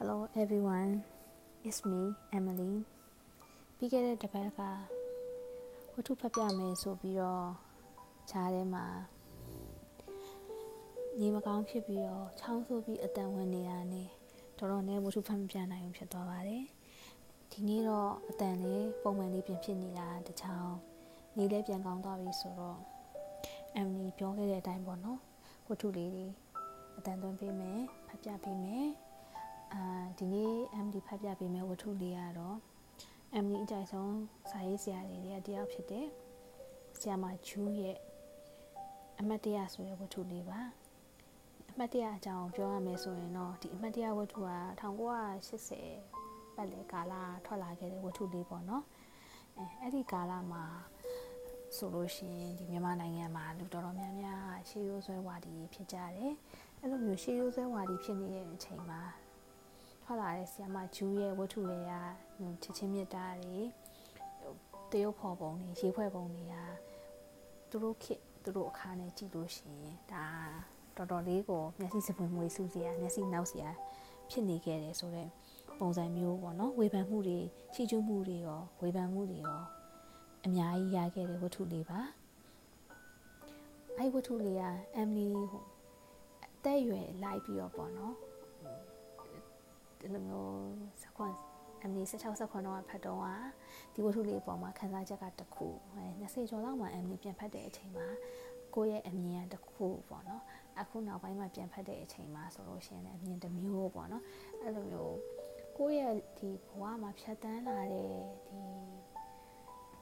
Hello everyone. It's me Emily. ပြီးခဲ့တဲ့တစ်ပတ်ကဝတ္ထုဖတ်ပြမယ်ဆိုပြီးတော့ခြားထဲမှာညီမကောင်းဖြစ်ပြီးတော့ချောင်းဆိုးပြီးအတန်ဝင်နေတာနဲ့တော်တော်နဲ့ဝတ္ထုဖတ်မပြနိုင်ဘူးဖြစ်သွားပါတယ်။ဒီနေ့တော့အတန်လေးပုံမှန်လေးပြင်ဖြစ်နေတာတချောင်းနေလည်းပြန်ကောင်းသွားပြီဆိုတော့ Emily ပြောခဲ့တဲ့အတိုင်းပေါ့နော်ဝတ္ထုလေးတွေအတန်သွင်းပေးမယ်ဖတ်ပြပေးမယ် အာဒီနေ့ MD ဖတ်ပြပေးမယ်ဝတ္ထုလေးကတော့ MD အကြိုက်ဆုံးစာရေးဆရာတွေရဲ့တယောက်ဖြစ်တဲ့ဆရာမဂျူးရဲ့အမတ်တရဆိုတဲ့ဝတ္ထုလေးပါအမတ်တရအကြောင်းပြောရမယ်ဆိုရင်တော့ဒီအမတ်တရဝတ္ထုက1980ပတ်လည်ကာလထွက်လာခဲ့တဲ့ဝတ္ထုလေးပေါ့နော်အဲအဲ့ဒီကာလမှာဆိုလို့ရှိရင်ဒီမြန်မာနိုင်ငံမှာလူတော်တော်များများရှေးရိုးဆွဲဝါဒီဖြစ်ကြတယ်အဲ့လိုမျိုးရှေးရိုးဆွဲဝါဒီဖြစ်နေတဲ့အချိန်မှာ ထွက်လာတဲ့ဆီယမဂျူးရဲ့ဝတ္ထုတွေကချစ်ချင်းမြတ်တာတွေတရုတ်ဖော်ပုံတွေရေးဖွဲ့ပုံတွေကသူတို့ခေတ်သူတို့အခါနဲ့ကြည့်လို့ရှိရင်ဒါတော်တော်လေးကိုမျက်စိစပွင့်မွေးစူးစရာမျက်စိနောက်စရာဖြစ်နေခဲ့တယ်ဆိုတော့ပုံစံမျိုးပေါ့နော်ဝေဖန်မှုတွေချီးကျူးမှုတွေရောဝေဖန်မှုတွေရောအများကြီးရခဲ့တဲ့ဝတ္ထုလေးပါအဲ့ဝတ္ထုလေးကအမ်လီဟိုအသက်အရွယ်လိုက်ပြီးတော့ပေါ့နော် ဒီလိုမျိုးစကွန်အမ်လီ16 16တော့ဖတ်တော့ဟာဒီဝတ္ထုလေးအပေါ်မှာခန်းစားချက်ကတခုအဲ20ကျော်လောက်မှအမ်လီပြန်ဖတ်တဲ့အချိန်မှာကိုယ့်ရဲ့အမြင်ကတခုပေါ့နော်အခုနောက်ပိုင်းမှာပြန်ဖတ်တဲ့အချိန်မှာဆိုလို့ရှိရင်လည်းအမြင်တစ်မျိုးပေါ့နော်အဲ့လိုမျိုးကိုယ့်ရဲ့ဒီဘဝမှာဖြတ်တန်းလာတဲ့ဒီ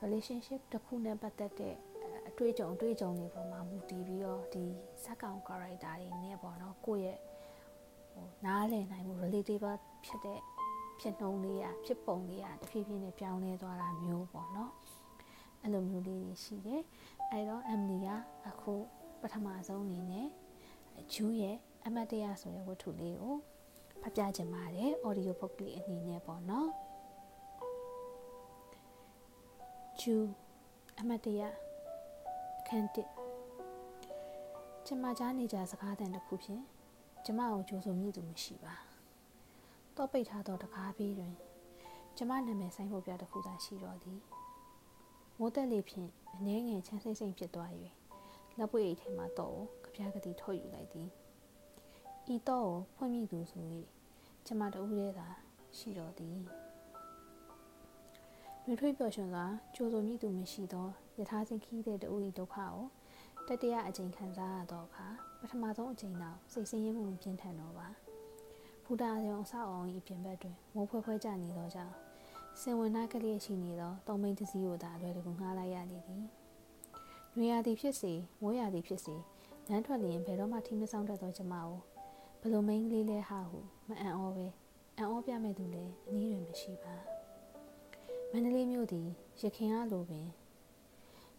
relationship တစ်ခုနဲ့ပတ်သက်တဲ့အတွေ့အကြုံအတွေ့အကြုံတွေပေါ်မှာမူတည်ပြီးတော့ဒီဇက်ကောင် character တွေနဲ့ပေါ့နော်ကိုယ့်ရဲ့ ဟိုနားလည်နိုင်မှု relatable ဖြစ်တဲ့ဖြစ်နှုံးလေးอ่ะဖြစ်ပုံလေးอ่ะတဖြည်းဖြည်းနဲ့ပြောင်းလဲသွားတာမျိုးပေါ့နော်အဲ့လိုမျိုးလေးတွေရှိတယ်အဲ့တော့ Emily ကအခုပထမဆုံးအနေနဲ့ဂျူးရဲ့အမတ်တရားဆိုတဲ့ဝတ္ထုလေးကိုဖတ်ပြခြင်းပါတယ် audio book လေးအနေနဲ့ပေါ့နော်ဂျူးအမတ်တရားအခန်း1ကျမကြားနေကြစကားသံတစ်ခုဖြင့် ကျမကိုကြိုးဆိုမိသူမရှိပါတော့ပိတ်ထားသောတကားဘေးတွင်ကျမနာမည်ဆိုင်ဖို့ပြတစ်ခုသာရှိတော်သည်မိုးတက်လေဖြင့်အနှဲငယ်ချမ်းစိမ့်စိမ့်ဖြစ်သွား၍လက်ပွေအိတ်ထဲမှတော့ကြပြားကတိထုတ်ယူလိုက်သည်ဤတော့ဖွင့်မိသူဆို၍ကျမတို့ရဲသာရှိတော်သည်လွေထွေးပျော်ရွှင်စွာကြိုးဆိုမိသူမရှိသောယထာစဉ်ခီးတဲ့တူဤဒုက္ခကိုတတိယအကြိမ်ခံစားရသောအခါပ ထမဆုံးအကြိမ်နောက်စိတ်ဆင်းရဲမှုပြင်းထန်တော့ပါဘုဒ္ဓရုံအဆောက်အုံ၏ပြင်ဘက်တွင်မိုးဖွဲဖွဲကျနေသောကြောင့်စင်ဝင်နာကလေးရှိနေသောတောင်မိန်တစည်းကိုသာအလွယ်တကူငှားလိုက်ရလေသည်။နွေရာသီဖြစ်စေမိုးရာသီဖြစ်စေလမ်းထွက်လျင်ဘယ်တော့မှထိမဆောင်တတ်သောကျမကိုဘလိုမိန်ကလေးလဲဟာဟုမအံ့ဩပဲအံ့ဩပြမဲ့သူလည်းအနည်းတွင်မရှိပါ။မန္တလေးမြို့သည်ရခင်အားလိုပင်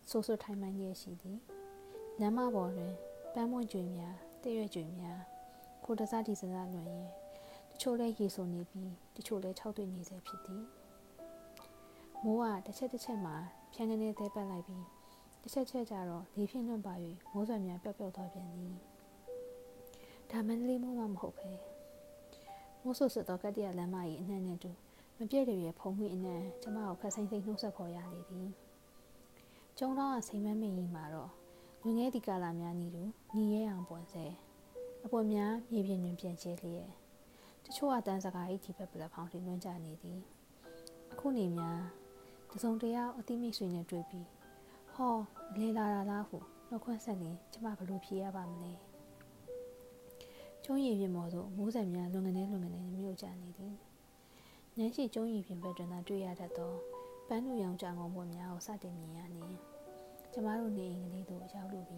ဆိုးဆိုးထိုင်မှန်ရဲ့ရှိသည်။လမ်းမပေါ်တွင် ပန်းပွင့်ကြွေများတရွက်ကြွေများခိုတစားဒီစစားလွန်ရင်တချို့လဲရေဆိုနေပြီးတချို့လဲခြောက်သွေ့နေစေဖြစ်သည်။မိုးကတစ်ချက်တစ်ချက်မှာဖြန်းကနေသေးပတ်လိုက်ပြီးတစ်ချက်ချက်ကျတော့လေဖြင့်လွန့်ပါ၍မိုးဆွဲများပျောက်ပျောက်သွားပြန်သည်ဒါမန္တလေးမိုးမှမဟုတ်ပဲမိုးဆူဆူသောကတ္တရလမ်းမ၏အနှံ့နဲ့တူမပြည့်တရဖုံမိအနှံ့ကျမကိုခက်ဆိုင်စိတ်နှုတ်ဆက်ခေါ်ရလေသည်ကျုံတော့စိမ်မမင်းကြီးမှာတော့ လူငယ်ဒီကာလာများနီတူညီရဲအောင်ပွန်ဆဲအပေါ်များမြေပြင်တွင်ပြန်ကျဲလျက်တချို့အတန်းစကား၏ဒီဘက်ပလက်ဖောင်းထိလွှမ်းကြနေသည်အခုနေများတစုံတရာအတိမိတ်ဆွေနဲ့တွေ့ပြီးဟောလေလာလာလားဟုနှုတ်ခွန်းဆက်ရင်ကျမဘလို့ဖြေရပါမလဲကျုံးရည်ပြင်ပေါ်သို့မိုးစံများလွန်ကနေလွန်ကနေမြုပ်ကြနေသည်ညရှိကျုံးရည်ပြင်ဘက်တွင်သာတွေ့ရတတ်သောပန်းလူရောင်ကြောင်ကုန်ပေါ်များကိုစတင်မြင်ရနေ ကျမတို့နေအိမ်ကလေးသို့ရောက်လို့ပြီ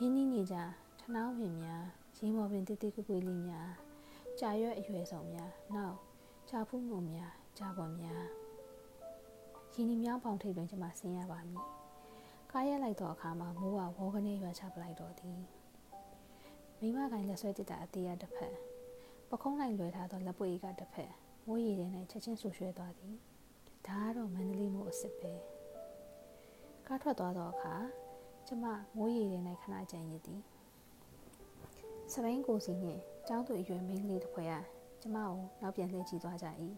ရင်းနှီးနေကြထနောင်းပင်များရင်းမော်ပင်တိတိကွကွေးလေးများကြာရွက်အရွယ်ဆောင်များနောက်ကြာဖူးငုံများကြာပေါ်များရင်းနှီးမြောင်းပေါင်ထိပ်တွင်ကျမဆင်းရပါမည်ကားရက်လိုက်သောအခါမှာမိုးကဝေါကနေရွာချပလိုက်တော့သည်မိမကိုင်းလက်ဆွဲတစ်တာအသေးရတစ်ဖက်ပခုံးလိုက်လွယ်ထားသောလက်ပွေကတစ်ဖက်မိုးရည်ထဲ၌ချက်ချင်းဆူရွှဲသွားသည်ဒါကတော့မန္တလေးမိုးအစ်စ်ပဲ ကားထွက်သွားသောအခါကျမမိုးရည်ထဲ၌ခဏကြံရည်သည်စပိန်ကိုစီနှင့်ကျောင်းသူအရွယ်မိန်းကလေးတစ်ခွဲကကျမကိုနောက်ပြန်လှည့်ကြည့်သွားကြ၏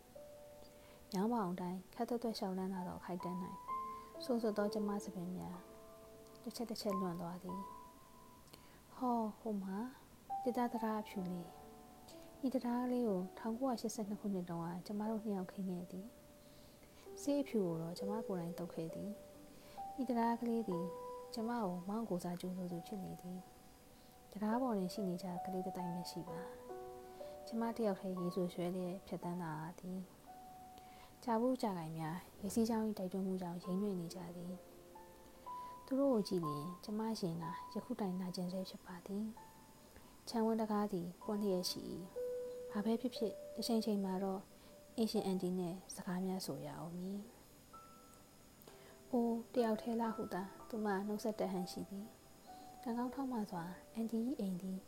ညောင်းပေါအောင်တိုင်းခတ်သွက်သွက်ရှောင်းလန်းလာသောခိုက်တန်း၌ဆိုးဆိုးသောကျမစပင်များတစ်ချက်တစ်ချက်လွန့်သွားသည်ဟောဟိုမှာတိတတရာအဖြူလေးဤတရားလေးကို1982ခုနှစ်တုန်းကကျမတို့နှစ်ယောက်ခင်းခဲ့သည်ဆေးအဖြူကိုတော့ကျမကိုယ်တိုင်တုတ်ခဲ့သည် ဤတရားကလေးသည်ကျမကိုမောင်းကိုစားကြိုးဆိုသူဖြစ်နေသည်တရားပေါ်တွင်ရှိနေကြကလေးတစ်တိုင်းမရှိပါကျမတယောက်ထဲရေဆိုရွှဲလျက်ဖြတ်တန်းလာသည်ကြာဘူးကြာခိုင်များရေစီးချောင်း၏တိုက်တွန်းမှုကြောင့်ရိမ့်ရွေ့နေကြသည်သူတို့ကိုကြည့်ရင်ကျမရှင်ကယခုတိုင်နာကျင်ဆဲဖြစ်ပါသည်ခြံဝန်းတကားသည်ပွင့်လျက်ရှိ၏ဘာပဲဖြစ်ဖြစ်တစ်ချိန်ချိန်မှာတော့အင်ရှင်အန်တီနဲ့စကားများဆိုရအောင်မည်။ အိုးတယောက်ထဲလာဟုသာသူမနှုတ်ဆက်တဲ့ဟန်ရှိသည်။ကံကောင်းထောက်မှစွာအန်တီ၏အိမ်သည်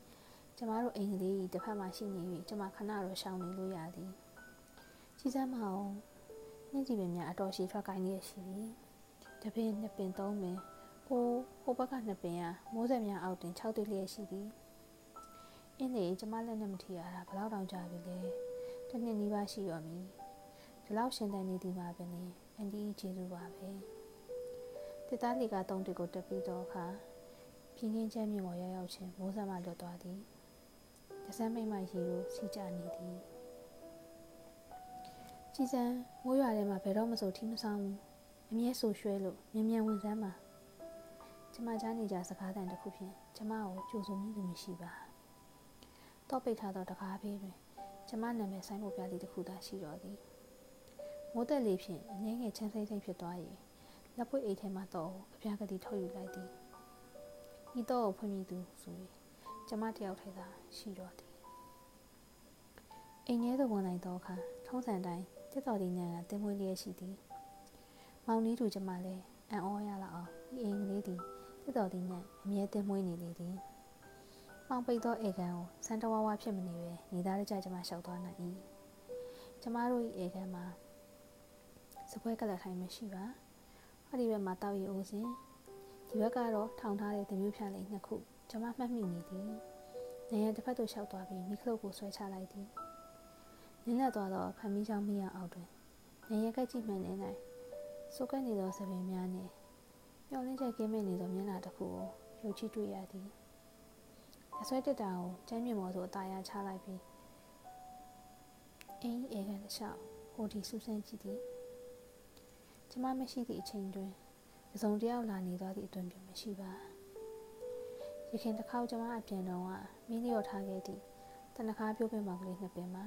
ကျမတို့အိမ်ကလေးတစ်ဖက်မှာရှိနေ၍ကျမခဏတော့ရှောင်နေလို့ရသည်။ကြီးစမ်းမအောင်နှင်းကြည့်ပင်များအတော်ရှိထွက်ကိုင်းနေရရှိသည်။တပင်နှစ်ပင်သုံးပင်အိုးဟိုဘက်ကနှစ်ပင်ကမိုးစက်များအောက်တွင်၆တိလျက်ရှိသည်။အင်းလေကျမလက်နဲ့မထီရတာဘလောက်တောင်ကြာပြီလဲ။တစ်နှစ်နီးပါးရှိရောမည်။ဒီလောက်ရှင်တန်နေသည်မှာပဲလေ။အန်ဒီကျေးဇူးပါပဲ။ တစ်သားလီကသုံးတစ်ကိုတက်ပြီးတော့အခါပြင်းကင်းချမ်းမြေပေါ်ရောက်ရောက်ချင်းမိုးစက်မှလွတ်သွားသည်။တစမ်းမိတ်မှရေလိုစီကြနေသည်။ကြည်စံမိုးရွာထဲမှာဘယ်တော့မှဆိုထီးမဆောင်ဘူးအမြဲဆိုရွှဲလို့မြန်မြန်ဝင်စမ်းပါကျမကြားနေကြစကားတန်တစ်ခုဖြင့်ကျမကိုကြိုဆိုမိသူမရှိပါတော့ပိတ်ထားသောတကားဘေးတွင်ကျမနာမည်ဆိုင်ဖို့ပြသည်တစ်ခုသာရှိတော်သည်မိုးသက်လေးဖြင့်အငင်းငယ်ချမ်းစိမ့်စိမ့်ဖြစ်သွား၏ လက်ပွေအိတ်ထဲမှတော့အပြားကတိထုတ်ယူလိုက်သည်ဤတော့ဖွင့်မိသူဆို၍ကျမတယောက်ထဲသာရှိတော်သည်အိမ်ထဲသို့ဝင်နိုင်သောအခါထုံးစံတိုင်းတက်တော်ဒီညံကတင်မွေးလျက်ရှိသည်မောင်နီးသူကျမလည်းအံ့ဩရလာအောင်ဒီအိမ်ကလေးသည်တက်တော်ဒီညံအမြဲတင်မွေးနေလေသည်မောင်ပိတ်သောအေကန်ကိုစမ်းတဝါဝါဖြစ်မနေပဲနေသားကြကျမလျှောက်သွားနိုင်၏ကျမတို့၏အေကန်မှာစပွဲကလထိုင်မရှိပါ ဟောဒီဘက်မှာတောက်ရီအိုးစင်ဒီဘက်ကတော့ထောင်ထားတဲ့သမျိုးဖြန့်လေးနှစ်ခုကျမမှတ်မိနေသည်နေရတစ်ဖက်သို့လျှောက်သွားပြီးမိခလုတ်ကိုဆွဲချလိုက်သည်နင်းလက်သွားသောဖန်မီးချောင်းမီးရအောက်တွင်နေရကကြည့်မှန်နေ၌စိုးကဲ့နေသောသပင်များနှင့်မျောလင်းချက်ကင်းမဲ့နေသောမျက်နှာတစ်ခုကိုရုပ်ချတွေ့ရသည်အဆွဲတက်တာကိုကျမ်းမြေမော်သို့အသားရချလိုက်ပြီးအင်းအေကန်တစ်လျှောက်ဟိုဒီစူးစမ်းကြည့်သည် ကျမမရှိသည့်အချိန်တွင်အစုံတယောက်လာနေသောသည့်အတွင်ပြမရှိပါရခင်တစ်ခေါက်ကျမအပြင်တော်ကမီးလျော်ထားခဲ့သည့်တနခါပြိုးပင်မောင်ကလေးနှစ်ပင်မှာ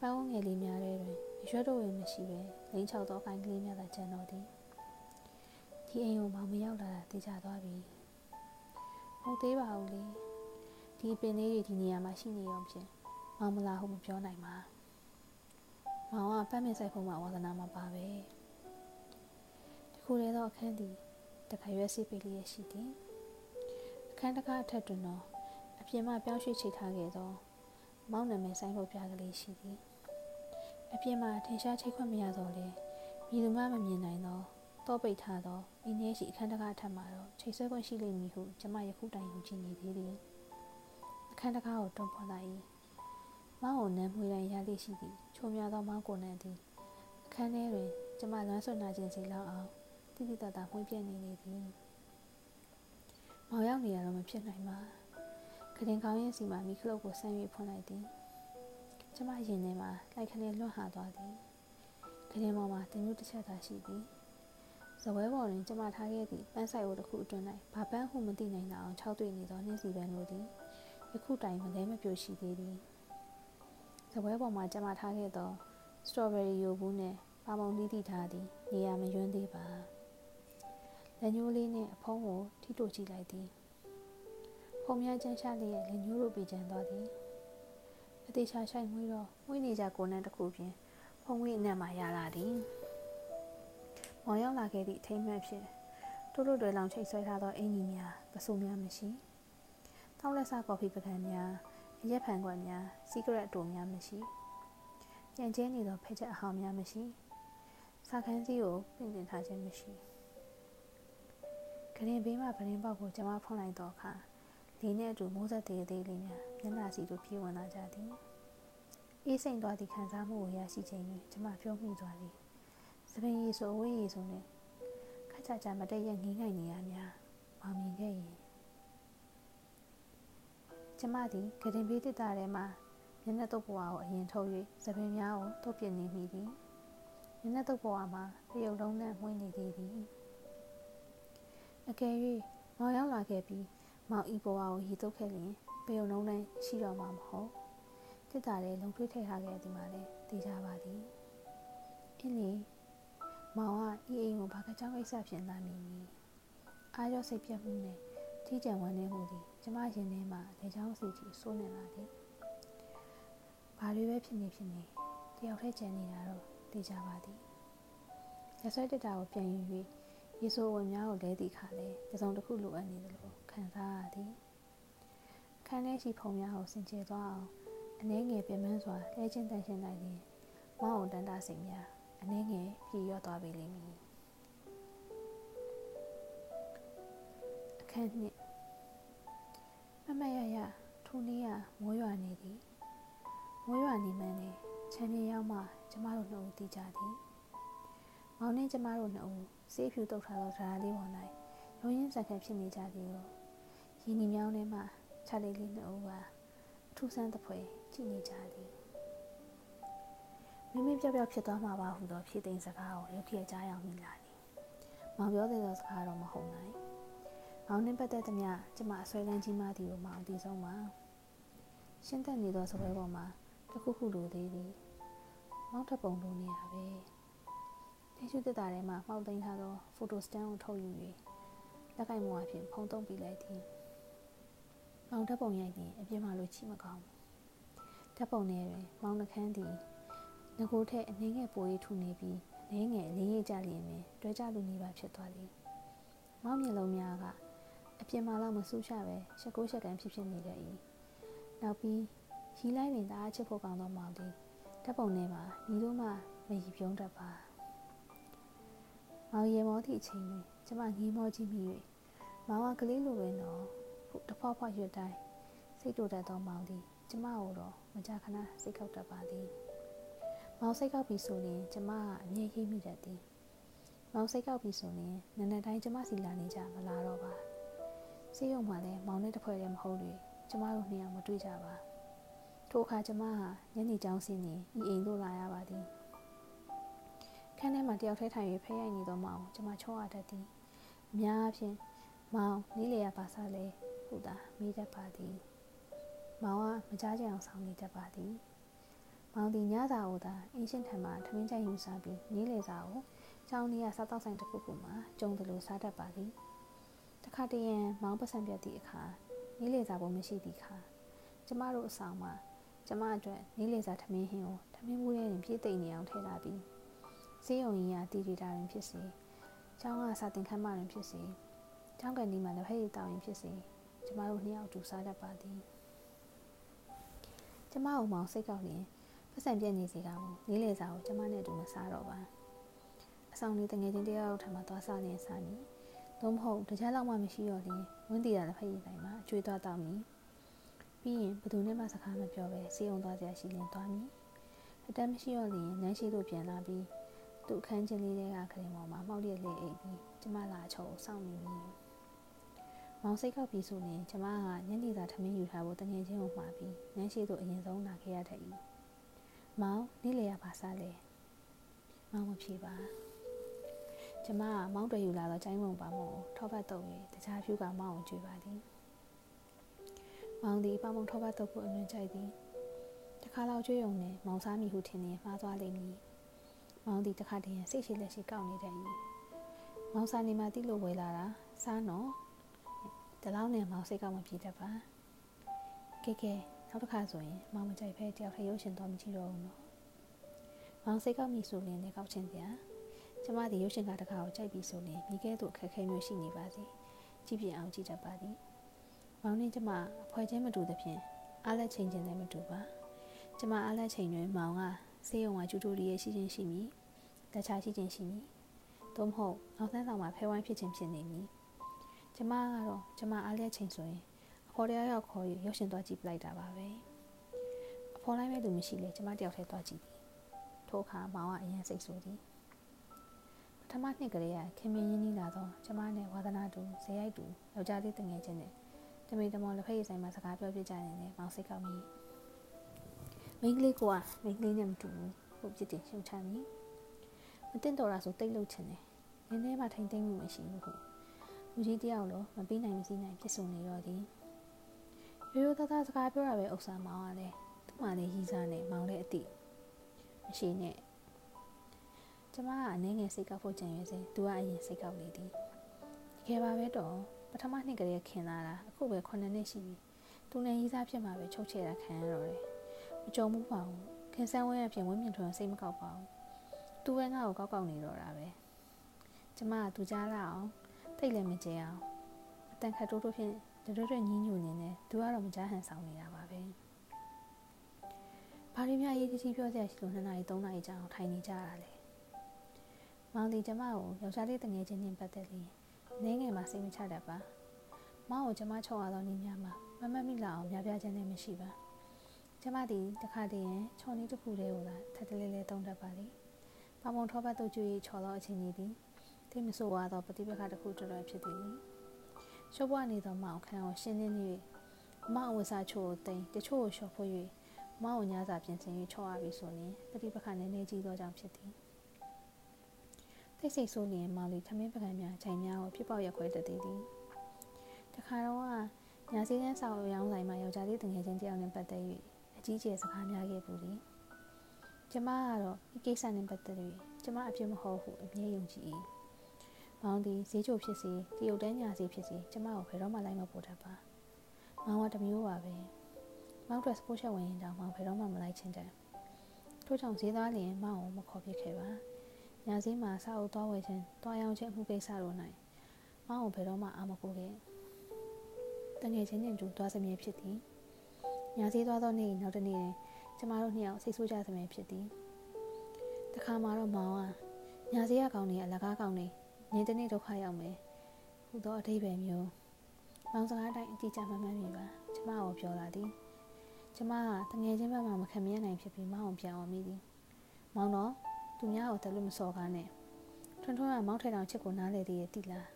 ပန်းဝငယ်လေးများထဲတွင်ရွှဲတော့ဝင်မရှိပဲလိန်ချောက်သောကိုင်းကလေးများသာကျန်တော့သည်ဒီအိမ်ကိုမောင်မရောက်လာတာသိကြသွားပြီဟုတ်သေးပါဘူးလေဒီပင်လေးတွေဒီနေရာမှာရှိနေရောဖြင့်မောင်မလာဟုမပြောနိုင်ပါမောင်ကပတ်မြင့်ဆိုင်ဖုံးမှာဝါသနာမှာပါပဲ ဒီခုလေတော့အခန်းသည်တခါရွက်စီပိတ်လေးရရှိသည်အခန်းတကားအထက်တွင်တော့အပြင်မှပြောင်းရွှေ့ချိတ်ထားခဲ့သောမောင်နာမည်ဆိုင်ဖို့ပြကလေးရှိသည်အပြင်မှာထင်ရှားချိတ်ခွင့်မရတော့လေမြည်သူမှမမြင်နိုင်တော့တော့ပိတ်ထားသောအင်းထဲရှိအခန်းတကားထပ်မှာတော့ချိတ်ဆွဲခွင့်ရှိလိမ့်မည်ဟုကျမယခုတိုင်ယူကြည့်နေသေးသည်အခန်းတကားကိုတွန်းဖွင့်လိုက်၏မောင်ကိုနမ်းမွေးတိုင်းရလိရှိသည်ချုံများသောမောင်ကိုနမ်းသည်အခန်းထဲတွင်ကျမလမ်းဆွနာခြင်းစီလောက်အောင် တိတိတတ်တာမှွေးပြနေနေသည်မောင်ရောက်နေရတော့မဖြစ်နိုင်ပါခရင်ကောင်းရင်စီမှာမိခလုတ်ကိုဆန်း၍ဖွင့်လိုက်သည်ကျမရင်ထဲမှာလိုက်ခနဲ့လွတ်ဟာသွားသည်ခရင်ပေါ်မှာတင်မျိုးတစ်ချက်သာရှိသည်ဇပွဲပေါ်တွင်ကျမထားခဲ့သည့်ပန်းဆိုင်အိုတစ်ခုအတွင်း၌ဘာပန်းဟုမသိနိုင်တာအောင်ခြောက်တွေ့နေသောနှင်းစီပန်းတို့သည်ယခုတိုင်မလဲမပြိုရှိသေးသည်ဇပွဲပေါ်မှာကျမထားခဲ့သောစတော်ဘယ်ရီယိုဘူးနှင့်ပါမုံတီးတီထားသည်နေရာမယွန်းသေးပါ လက်ညှိုးလေးနှင့်အဖုံးကိုထိတို့ကြည့်လိုက်သည်ဖုံများချမ်းရှာလျက်လက်ညှိုးတို့ပြကြံသွားသည်အသေးချာဆိုင်မွေးတော့မွေးနေကြကိုနန်းတစ်ခုဖြင့်ဖုံဝေးအနက်မှရလာသည်မောင်ရောက်လာခဲ့သည့်အထိမ်းမှတ်ဖြင့်တို့တို့တွေလောင်ချိတ်ဆွဲထားသောအင်ကြီးများပစိုးများမရှိတောက်လက်စားကော်ဖီပကံများအရက်ဖန်ခွက်များစီကရက်အတူများမရှိပြန်ကျဲနေသောဖိချက်အဟောင်းများမရှိစာခန်းစည်းကိုပြင်တင်ထားခြင်းမရှိ ကရင်ဘေးမှဗရင်ပေါက်ကိုကျမဖုံးလိုက်တော့အခါလေးနှင့်အတူမိုးဆက်သေးသေးလေးများမျက်နှာစီတို့ပြေးဝင်လာကြသည်အေးစိမ်သွားသည့်ခံစားမှုကိုရရှိချိန်တွင်ကျမပြုံးမိသွားသည်။သပင်ရည်ဆိုအဝေးရည်ဆိုနှင့်ခက်ချာချာမတည့်ရငင်းငိုင်နေရများမောင်မြင်ခဲ့ရင်ကျမသည်ဂရင်ပေးတစ်တာထဲမှမျက်နှာတုပ်ဘဝကိုအရင်ထုတ်၍သပင်များကိုတုပ်ပြနေမိသည်။မျက်နှာတုပ်ဘဝမှာတရုတ်လုံးနဲ့မှွေးနေသေးသည်။ အကယ်၍မောင်ရောက်လာခဲ့ပြီးမောင်ဤဘဝကိုရည်တုပ်ခဲ့လျင်ပယုံလုံးနဲ့ရှိတော့မှာမဟုတ်တစ်တာလည်းလုံထွေးထည့်ထားခဲ့သည်မှာလည်းသိကြပါသည်အင်းလေမောင်ကဤအိမ်ကိုဘာကကြောင့်ကိစ္စဖြစ်လာမည်မီအားရောစိတ်ပြတ်မှုနဲ့ထိကြံဝမ်းနေမှုသည်ကျမရင်ထဲမှာလေချောင်းစီတီစိုးနေလာသည်ဘာတွေပဲဖြစ်နေဖြစ်နေတယောက်တည်းကြံနေတာတော့သိကြပါသည်လက်ဆွဲတက်တာကိုပြန်ယူ၍ ရေဆိုးဝင်များကိုလဲသည့်အခါလဲတစုံတစ်ခုလိုအပ်နေသလိုခံစားရသည်ခန်းထဲရှိဖုံများကိုစင်ကြယ်သွားအောင်အနှဲငယ်ပြင်းပန်းစွာလဲချင်းတန်ရှင်းလိုက်ရင်မောင်းအောင်တန်တာစိတ်များအနှဲငယ်ပြေရော့သွားပြီလိမ့်မည်အခန်းနှစ်မမရရထိုနေ့ကမိုးရွာနေသည်မိုးရွာနေမှန်းလေချမ်းမြေရောက်မှကျမတို့နှစ်ဦးတည်ကြသည် မောင်နှင်းကျမတို့နှစ်ဦးစေးဖြူတုတ်ထားသောဓာတ်လေးပေါ်၌ရုံရင်းစက်ခတ်ဖြစ်နေကြသည်ကိုရင်းနှီးမြောင်းထဲမှခြားလေးလေးနှစ်ဦးပါထူးဆန်းသဖွယ်ကြည့်နေကြသည်မိမိပြောက်ပြောက်ဖြစ်သွားမှာပါဟုသောဖြည့်သိမ်းစကားကိုရုပ်ထည့်ကြားရောက်မိလာသည်မောင်ပြောတဲ့သောစကားတော့မဟုတ်နိုင်မောင်နှင်းပတ်သက်သမျှကျမအဆွဲလန်းကြီးမှသည်ကိုမောင်အသိဆုံးပါရှင်းသက်နေသောစပွဲပေါ်မှာတခုခုလိုသေးသည်မောက်ထပုံလိုနေရပဲ တေရှုတက်တာထဲမှာမှောက်သိမ်းထားသောဖိုတိုစတန်ကိုထုတ်ယူ၍လက်ကင်မောအဖြစ်ဖုံးသုံးပြလိုက်သည်မောင်ဓာတ်ပုံရိုက်သည်အပြစ်မှလို့ချိမကောင်းဓာတ်ပုံထဲတွင်မောင်နှခမ်းသည်ငကိုထက်အနှင်းငယ်ပိုးရီထူနေပြီးအနှင်းငယ်လေးရိပ်ကြလျင်ပင်တွဲကြလူနေပါဖြစ်သွားသည်မောင်မျက်လုံးများကအပြစ်မှလောက်မဆူးချပဲရှက်ကိုရှက်ကန်ဖြစ်ဖြစ်နေတတ်၏နောက်ပြီးရီလိုက်ပင်တအားချစ်ဖို့ကောင်းသောမောင်သည်ဓာတ်ပုံထဲမှာညီတို့မှမရီပြုံးတတ်ပါ မောင်ရေမောသည့်အချိန်တွင်ကျမငီးမောကြည့်မိ၍မောင်ကကလေးလိုပင်တော့တဖွာဖွာရွတ်တိုင်းစိတ်တူတတ်သောမောင်သည်ကျမကိုတော့မကြခဏစိတ်ကောက်တတ်ပါသည်မောင်စိတ်ကောက်ပြီဆိုရင်ကျမကအမြဲရိပ်မိတတ်သည်မောင်စိတ်ကောက်ပြီဆိုရင်နန်းနန်းတိုင်းကျမစီလာနေကြမလာတော့ပါစေးရုံမှလည်းမောင်နဲ့တဖွဲ့တည်းမဟုတ်လေကျမတို့နှစ်ယောက်မတွေ့ကြပါထိုအခါကျမဟာညနေကျောင်းဆင်းနေဤအိမ်သို့လာရပါသည် ခန်းထဲမှာတယောက်ထဲထိုင်၍ဖဲရိုက်နေသောမောင်ကျမချောရတတ်သည်အများအားဖြင့်မောင်နီးလေရပါစားလဲဟုသာမိတတ်ပါသည်မောင်ကမကြားကြအောင်ဆောင်နေတတ်ပါသည်မောင်ဒီညစာကိုသာအင်းရှင်ထံမှထမင်းကြိုင်ယူစားပြီးနီးလေစာကိုကျောင်းလေးကစားတော့ဆိုင်တစ်ခုခုမှာကျုံတယ်လို့စားတတ်ပါသည်တခါတရံမောင်ပတ်စံပြတ်သည့်အခါနီးလေစာပုံမရှိသည့်အခါကျမတို့အဆောင်မှာကျမအတွက်နီးလေစာထမင်းဟင်းကိုထမင်းဘူးထဲတွင်ပြည့်သိမ့်နေအောင်ထည့်လာပြီး စေးရုံကြီးကတီတီတာတွင်ဖြစ်စေကျောင်းကစာသင်ခန်းမတွင်ဖြစ်စေကျောင်းကန်ဒီမှာလည်းဖဲ့ရည်တောင်းရင်ဖြစ်စေကျမတို့နှစ်ယောက်တူစားတတ်ပါသည်ကျမအောင်မောင်စိတ်ကောက်ရင်ပတ်စံပြက်နေစီကဘူးလေးလေစာကိုကျမနဲ့တူမစားတော့ပါအဆောင်လေးတငယ်ချင်းတယောက်ထံမှာသွားစားနေစားမည်သို့မဟုတ်တခြားလောက်မှမရှိတော့ရင်ဝင်းတီတာတစ်ဖက်ရည်တိုင်းမှာအကျွေးသွားတောက်မည်ပြီးရင်ဘသူနဲ့မှစကားမပြောဘဲစီအောင်သွားကြရှိရင်သွားမည်အတမ်းမရှိတော့ရင်နန်းရှိသို့ပြန်လာပြီး သူ့အခန်းချင်းလေးတွေကခရင်ပေါ်မှာမှောက်ရက်လေးအိပ်ပြီးကျမလာချုံစောင့်နေမည်မောင်စိတ်ကောက်ပြီးဆိုရင်ကျမကညနေစာထမင်းယူထားဖို့တငယ်ချင်းကိုမှာပြီးနန်းရှိသို့အရင်ဆုံးလာခဲ့ရတဲ့၏မောင်နေ့လေရပါစားလေမောင်မဖြေပါကျမကမောင်းတွေယူလာတော့ကျိုင်းမုံပါမို့ထောပတ်တုပ်၍တခြားဖြူကမောင်းကိုကြွေပါသည်မောင်သည်ပါမုံထောပတ်တုပ်ကိုအလွန်ကြိုက်သည်တခါလောက်ကြွေးုံနဲ့မောင်စားမိဟုထင်နေမှားသွားလိမ့်မည် မောင်သည်တခါတည်းစိတ်ရှိလက်ရှိကောက်နေတတ်၏မောင်စားနေမှတိလို့ဝေလာတာစားနော်တလောက်နဲ့မောင်စိတ်ကောက်မပြေတတ်ပါကဲကဲနောက်တစ်ခါဆိုရင်မောင်မကြိုက်ဖဲတယောက်ထရုပ်ရှင်တော့မကြည့်တော့ဘူးနော်မောင်စိတ်ကောက်မိဆိုရင်လည်းကောက်ချင်းစရာကျမသည်ရုပ်ရှင်ကားတစ်ခါကိုကြိုက်ပြီးဆိုရင်မိခဲသို့ခက်ခဲမျိုးရှိနေပါစေကြည့်ပြအောင်ကြည့်တတ်ပါသည်မောင်နဲ့ကျမအဖွဲချင်းမတူသဖြင့်အားလက်ချိန်ချင်းလည်းမတူပါကျမအားလက်ချိန်တွင်မောင်က ဆေးရုံမှာကျူတူရီရဲ့ရှိချင်းရှိမည်တခြားရှိချင်းရှိမည်သို့မဟုတ်နောက်ဆန်းဆောင်မှာဖဲဝိုင်းဖြစ်ချင်းဖြစ်နေမည်ကျမကတော့ကျမအားလက်ချိန်ဆိုရင်အဖေါ်တရားရောက်ခေါ်ယူရုပ်ရှင်သွားကြည့်ပလိုက်တာပါပဲအဖေခေါ်လိုက်မဲ့သူမရှိလေကျမတယောက်ထဲသွားကြည့်သည်ထိုအခါမောင်ကအရင်စိတ်ဆိုးသည်ပထမနှစ်ကလေးကခင်မင်းရင်းနှီးလာတော့ကျမနဲ့ဝါသနာတူဇေယိုက်တူယောက်ျားလေးတငယ်ချင်းနဲ့တမေတမောလက်ဖက်ရည်ဆိုင်မှာစကားပြောပြကြနေတယ်မောင်စိတ်ကောက်မိ မိန်းကလေးကမိန်းကလေးနဲ့မတူဘူးဟုတ်ပြစ်တင်ရှုံချမိမတင်တော်တာဆိုတိတ်လုတ်ချင်တယ်နည်းနည်းမှထိမ့်သိမ့်မှုမရှိဘူးဟုလူကြီးတယောက်လိုမပြီးနိုင်မစည်းနိုင်ပြစ်ဆုံနေတော့သည်ရိုးရိုးသားသားစကားပြောရပဲဥစ္စာမောင်ကလည်းသူ့မှလည်းရီးစားနဲ့မောင်လည်းအတိမရှိနဲ့ကျမကအနေငယ်စိတ်ကောက်ဖို့ကြံရွယ်စဉ်သူကအရင်စိတ်ကောက်နေသည်တကယ်ပါပဲတော့ပထမနှစ်ကလေးခင်လာတာအခုပဲ9နှစ်ရှိပြီသူနဲ့ရီးစားဖြစ်မှာပဲချုပ်ချယ်တာခံရတော့တယ် မကြုံဘူးပါဘူးခင်ဆန်းဝဲအပြင်ဝင်းမြင့်ထွန်းစိတ်မကောက်ပါဘူးသူပဲငါ့ကိုကောက်ကောက်နေတော့တာပဲကျမကသူကြားလာအောင်တိတ်လည်းမကြဲအောင်အတန်ခတ်တိုးတိုးဖြင့်တွတွတွညင်းညူနေနေသူကတော့မကြားဟန်ဆောင်နေတာပါပဲဘာလို့များရေးကြီးပြောစရာရှိလို့2နာရီ3နာရီကြာအောင်ထိုင်နေကြရလဲမောင်ဒီကျမကိုယောက်ျားလေးတငယ်ချင်းနဲ့ပတ်သက်ပြီးနေငယ်မှာစိတ်မချတတ်ပါမောင်ကိုကျမချော့ရတော့နေများမှာမမတ်မိလာအောင်များပြားခြင်းလည်းမရှိပါ ကျမဒီတခါတည်းရင်ချော်နေတစ်ခုတည်းကိုသာထပ်တလဲလဲတုံးတတ်ပါလေပမုံထောပတ်တို့ကျွေးချော်တော့အချိန်ကြီးသည်တိမဆိုးွားသောပฏิပက္ခတစ်ခုတော်တော်ဖြစ်သည်ရှုပ်ပွားနေသောမောင်ခန့်ကိုရှင်းလင်း၍မောင်ဝစားချို့တိန်တချို့ကိုလျှော်ဖို့၍မောင်ညစာပြင်ဆင်၍ချော်ရပြီဆိုရင်ပฏิပက္ခနည်းနည်းကြီးသောကြောင့်ဖြစ်သည်တိတ်ဆိတ်ဆိုးလျင်မောင်လီထမင်းပကံများချိန်များကိုဖြစ်ပေါက်ရက်ခွဲတတ်သည်သည်တခါတော့ညာစည်းကန်းဆောင်ရောင်းဆိုင်မှာယောက်ျားလေးတငယ်ချင်းတယောက်နဲ့ပတ်သက်၍ အကြီးကျယ်စကားများခဲ့ပူသည်ကျမကတော့ဒီကိစ္စနဲ့ပတ်သက်၍ကျမအပြစ်မဟုတ်ဟုအမြဲယုံကြည်၏မောင်သည်ဈေးချိုဖြစ်စီတရုတ်တန်းညာစီဖြစ်စီကျမကိုဘယ်တော့မှလိုက်မပို့တတ်ပါမောင်ကတမျိုးပါပဲမောင်တို့စပိုးချက်ဝင်ရင်တောင်မောင်ဘယ်တော့မှမလိုက်ချင်တယ်ထို့ကြောင့်ဈေးသားလျင်မောင်ကိုမခေါ်ပြခဲ့ပါညာစည်းမှာစာအုပ်သွားဝယ်ခြင်းတွားရောင်းခြင်းအမှုကိစ္စတို့၌မောင်ကိုဘယ်တော့မှအာမကိုခဲ့တငယ်ချင်းချင်းတူသွားစမြဲဖြစ်သည် ညာစည်းသွားသောနေ့နောက်တစ်နေ့ကျမတို့နှစ်ယောက်စိတ်ဆိုးကြစမြဲဖြစ်သည်တခါမှတော့မောင်ကညာစည်းကကောင်းနေအလကားကောင်းနေနေတနေ့ဒုက္ခရောက်မယ်ဟူသောအထိပ္ပယ်မျိုးမောင်စကားတိုင်းအကြည့်ကြမှမှန်းမိပါကျမကိုပြောလာသည်ကျမကတငယ်ချင်းဘက်မှမခံမရနိုင်ဖြစ်ပြီးမောင်ကိုပြန်အောင်မိသည်မောင်တော့သူများကိုတလို့မစော်ကားနဲ့ထွန်းထွန်းကမောင်ထဲတောင်ချစ်ကိုနားလေသေးရဲ့တိလား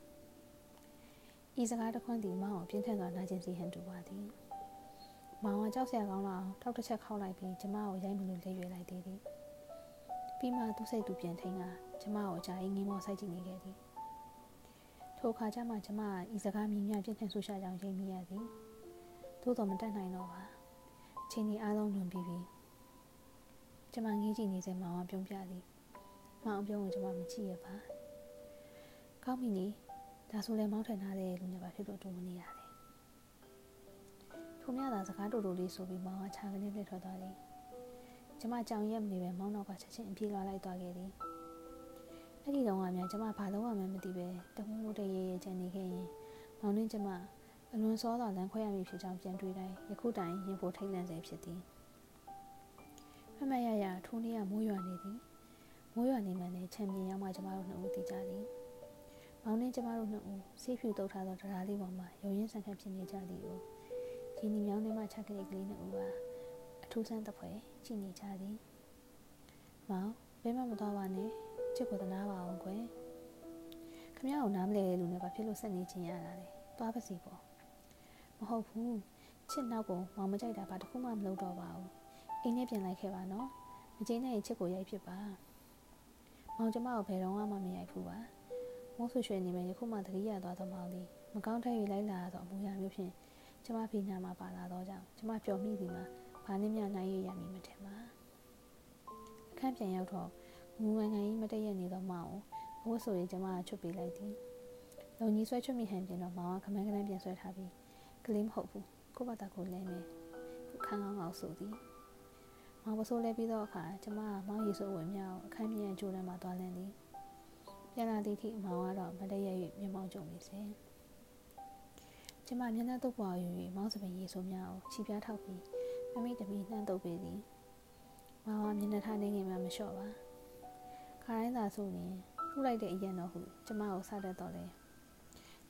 ဤစကားတခွန်းသည်မောင်ကိုပြင်းထန်စွာနာကျင်စီဟန်တူပါသည် မောင်ကကြောက်စရာကောင်းလာအောင်ထောက်တစ်ချက်ခောက်လိုက်ပြီးကျမကိုရိုက်မလို့လက်ရွယ်လိုက်သေးသည်ပြီးမှသူ့စိတ်သူပြန်ထိန်ကကျမကိုအကြာကြီးငင်းမောဆိုင်ကြည့်နေခဲ့သည်ထိုအခါကျမှကျမကဤစကားမြင်များပြင်းထန်ဆူရှာကြောင်ရိပ်မိရသည်သို့တော်မတတ်နိုင်တော့ပါချိန်ဒီအားလုံးလွန်ပြီးပြီကျမငေးကြည့်နေစမောင်ကပြုံးပြသည်မောင်ပြုံးကိုကျမမကြည့်ရပါကောင်းပြီနေဒါဆိုလည်းမောင်းထန်ထားတဲ့လူနဲ့ပါဖြစ်လို့တူမနေရတယ် ထိုမြသာစကားတူတူလေးဆိုပြီးမောင်ကခြာကနေလှည့်ထွက်သွားသည်ကျမကြောင်ရက်မနေပဲမောင်းတော့ကချက်ချင်းအပြေးလွှားလိုက်သွားခဲ့သည်အဲ့ဒီတော့ကများကျမဘာလို့မှမသိပဲတမှုလို့တရေရေချန်နေခဲ့ရင်မောင်နှင်းကျမအလွန်စောစွာလမ်းခွဲရမည်ဖြစ်ကြောင်းပြန်တွေးတိုင်းယခုတိုင်ရင်ဖို့ထိတ်လန့်စေဖြစ်သည်မမရရထိုးနေ့ကမိုးရွာနေသည်မိုးရွာနေမှလည်းချန်ပီယံရောက်မှကျမတို့နှစ်ဦးတည်ကြသည်မောင်နှင်းကျမတို့နှစ်ဦးဆေးဖြူတုပ်ထားသောတရားလေးပေါ်မှာရုံရင်းဆန်ခတ်ဖြစ်နေကြသည်ကို ဒီနီမြောင်းထဲမှချက်ကလေးကလေးနှစ်ဦးကအထူးဆန်းတစ်ဖွဲကြည့်နေကြသည်မောင်ဘယ်မှမသွားပါနဲ့ချစ်ကိုသနာပါအောင်ကွယ်ခမရကိုနားမလဲတဲ့လူနဲ့ဘာဖြစ်လို့ဆက်နေချင်းရတာလဲသွားပါစီပေါ့မဟုတ်ဘူးချစ်နောက်ကိုမောင်မကြိုက်တာဘာတစ်ခုမှမလုပ်တော့ပါဘူးအိမ်နဲ့ပြန်လိုက်ခဲ့ပါနော်မကျင်းနဲ့ချစ်ကိုရိုက်ဖြစ်ပါမောင်ကျမကိုဘယ်တော့မှမရိုက်ဘူးပါမိုးဆူရွှေနေမယ်ယခုမှတတိယသွားတော့မောင်သည်မကောင်းတဲ့၍လိုက်လာတော့အမူအရာမျိုးဖြင့် ကျမဖိနာမှာပါလာတော့ကြောင့်ကျမပျော်မိသည်မှာဘာနှင့်မျှနိုင်ရရမည်မထင်ပါအခန်းပြန်ရောက်တော့ငူငန်ငန်ကြီးမတည့်ရနေသောမောင်ကိုဘိုးဆိုရင်ကျမကချွတ်ပေးလိုက်သည်လုံကြီးဆွဲချွတ်မိဟန်ပြင်တော့မောင်ကခမန်းခမန်းပြန်ဆွဲထားပြီးကလေးမဟုတ်ဘူးကို့ဘာသာကိုလဲမယ်ခန်းကောင်းအောင်ဆိုသည်မောင်ပစိုးလဲပြီးတော့အခါကျမကမောင်ရီဆိုဝင်မြောက်အခန်းပြန်ကျိုးထဲမှာသွားလန်းသည်ပြန်လာသည့်ထိမောင်ကတော့မတည့်ရ၍မျက်မှောက်ကြုံနေစေ ကျမမျက်နှာတုပ်ပွားယူ၍မောင်စပင်ရေဆိုးများကိုခြိပြားထောက်ပြီးမမိတမီနှမ်းတုပ်ပေးသည်မောင်ကမျက်နှာထားနေငယ်မှမလျှော့ပါခါတိုင်းသာဆိုရင်လှုပ်လိုက်တဲ့အရင်တော့ဟုကျမကိုစတတ်တော့လေ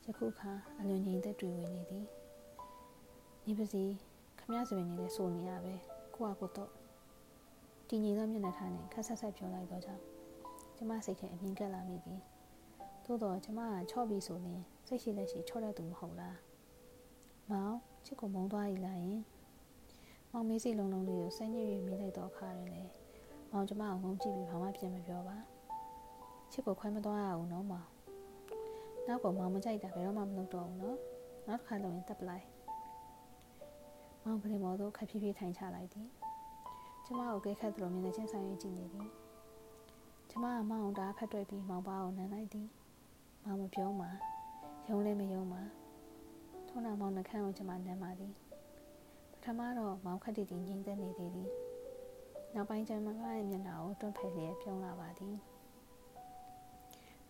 ယခုခါအလွန်ငြိမ်သက်တွေ့ဝင်နေသည်နေပါစီခမရစပင်နေလဲဆိုနေရပဲကိုကကိုတော့တည်ငြိမ်သောမျက်နှာထားနှင့်ခက်ဆက်ဆက်ပြောလိုက်သောကြောင့်ကျမစိတ်ထဲအမြင်ကက်လာမိသည်သို့တော့ကျမကချော့ပြီးဆိုရင်စိတ်ရှိလက်ရှိချော့တဲ့သူမဟုတ်လား မောင်ချစ်ကိုမုန်းသွားရည်လားယင်မောင်မေးစီလုံးလုံးလေးကိုစိတ်ညစ်၍မိလိုက်တော့ခါရင်လေမောင်ကျမကိုငုံကြည့်ပြီးဘာမှပြန်မပြောပါချစ်ကိုခွဲမသွားရဘူးနော်မောင်နောက်ကမောင်မကြိုက်တာဘယ်တော့မှမလုပ်တော့ဘူးနော်နောက်တစ်ခါလုပ်ရင်တက်ပလိုက်မောင်ပရင်မော်တို့ခက်ဖြည်းဖြည်းထိုင်ချလိုက်သည်ကျမကိုကဲခတ်သလိုမျက်နှာချင်းဆိုင်၍ကြည့်နေသည်ကျမကမောင်တာဖက်တွေ့ပြီးမောင်ပါကိုနမ်းလိုက်သည်မောင်မပြောမှယုံလည်းမယုံမှ ထုံးနာမောင်နှခမ်းကိုကျမနမ်းပါသည်ပထမတော့မောင်ခက်တီတီငြိမ်သက်နေသေးသည်နောက်ပိုင်းကျမရဲ့မျက်နှာကိုတွန့်ဖက်လျက်ပြုံးလာပါသည်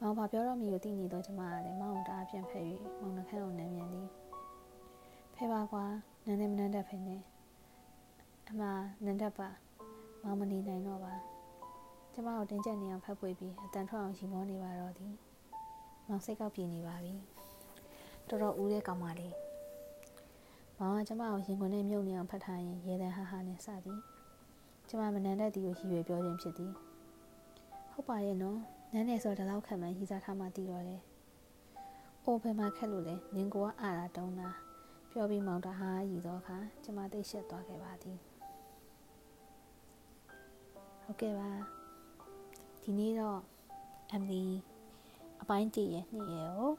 မောင်ဘာပြောတော့မီကိုသိနေတော့ကျမကလည်းမောင်တာပြန်ဖက်၍မောင်နှခမ်းကိုနမ်းမြန်သည်ဖဲပါကွာနန်းနေမနန်းတတ်ဖိနေအမနန်းတတ်ပါမောင်မနေနိုင်တော့ပါကျမကိုတင်းကျပ်နေအောင်ဖတ်ပွေပြီးအတန်ထွက်အောင်ရီမောနေပါတော့သည်မောင်စိတ်ကောက်ပြေနေပါပြီ တော်တော်ဦးတဲ့ကောင်မလေးမောင်ကကျမကိုရင်ခွင်နဲ့မြုပ်နေအောင်ဖတ်ထားရင်ရေတန်ဟာဟာနဲ့စသည်ကျမမနန်းတဲ့တီကိုရည်ရွယ်ပြောခြင်းဖြစ်သည်ဟုတ်ပါရဲ့နော်နန်းနေဆိုတော့လောက်ခက်မှန်းရည်စားထားမှတည်တော့တယ်အိုဘယ်မှာခက်လို့လဲနင်ကိုကအာတာတုံးတာပြောပြီးမောင်တဟာရည်သောအခါကျမသိရှက်သွားခဲ့ပါသည်ဟုတ်ကဲ့ပါဒီနေ့တော့ MD အပိုင်းတည့်ရဲ့နှစ်ရဲ့ကို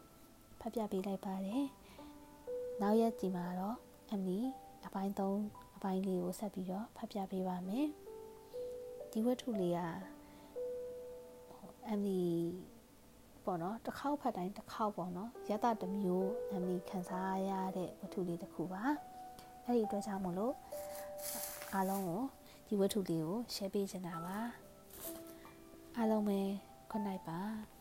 ဖတ်ပြပေးလိုက်ပါတယ်နောက်ရက်ဒီမှာတော့ MD အပိုင်း3အပိုင်းလေးကိုဆက်ပြီးတော့ဖတ်ပြပေးပါမယ်ဒီဝတ္ထုလေးက MD ပေါ့နော်တစ်ခေါက်ဖတ်တိုင်းတစ်ခေါက်ပေါ့နော်ရတတစ်မျိုး MD ခံစားရတဲ့ဝတ္ထုလေးတစ်ခုပါအဲ့ဒီအတွက်ကြောင့်မလို့အားလုံးကိုဒီဝတ္ထုလေးကို share ပေးချင်တာပါအားလုံးပဲ good night ပါ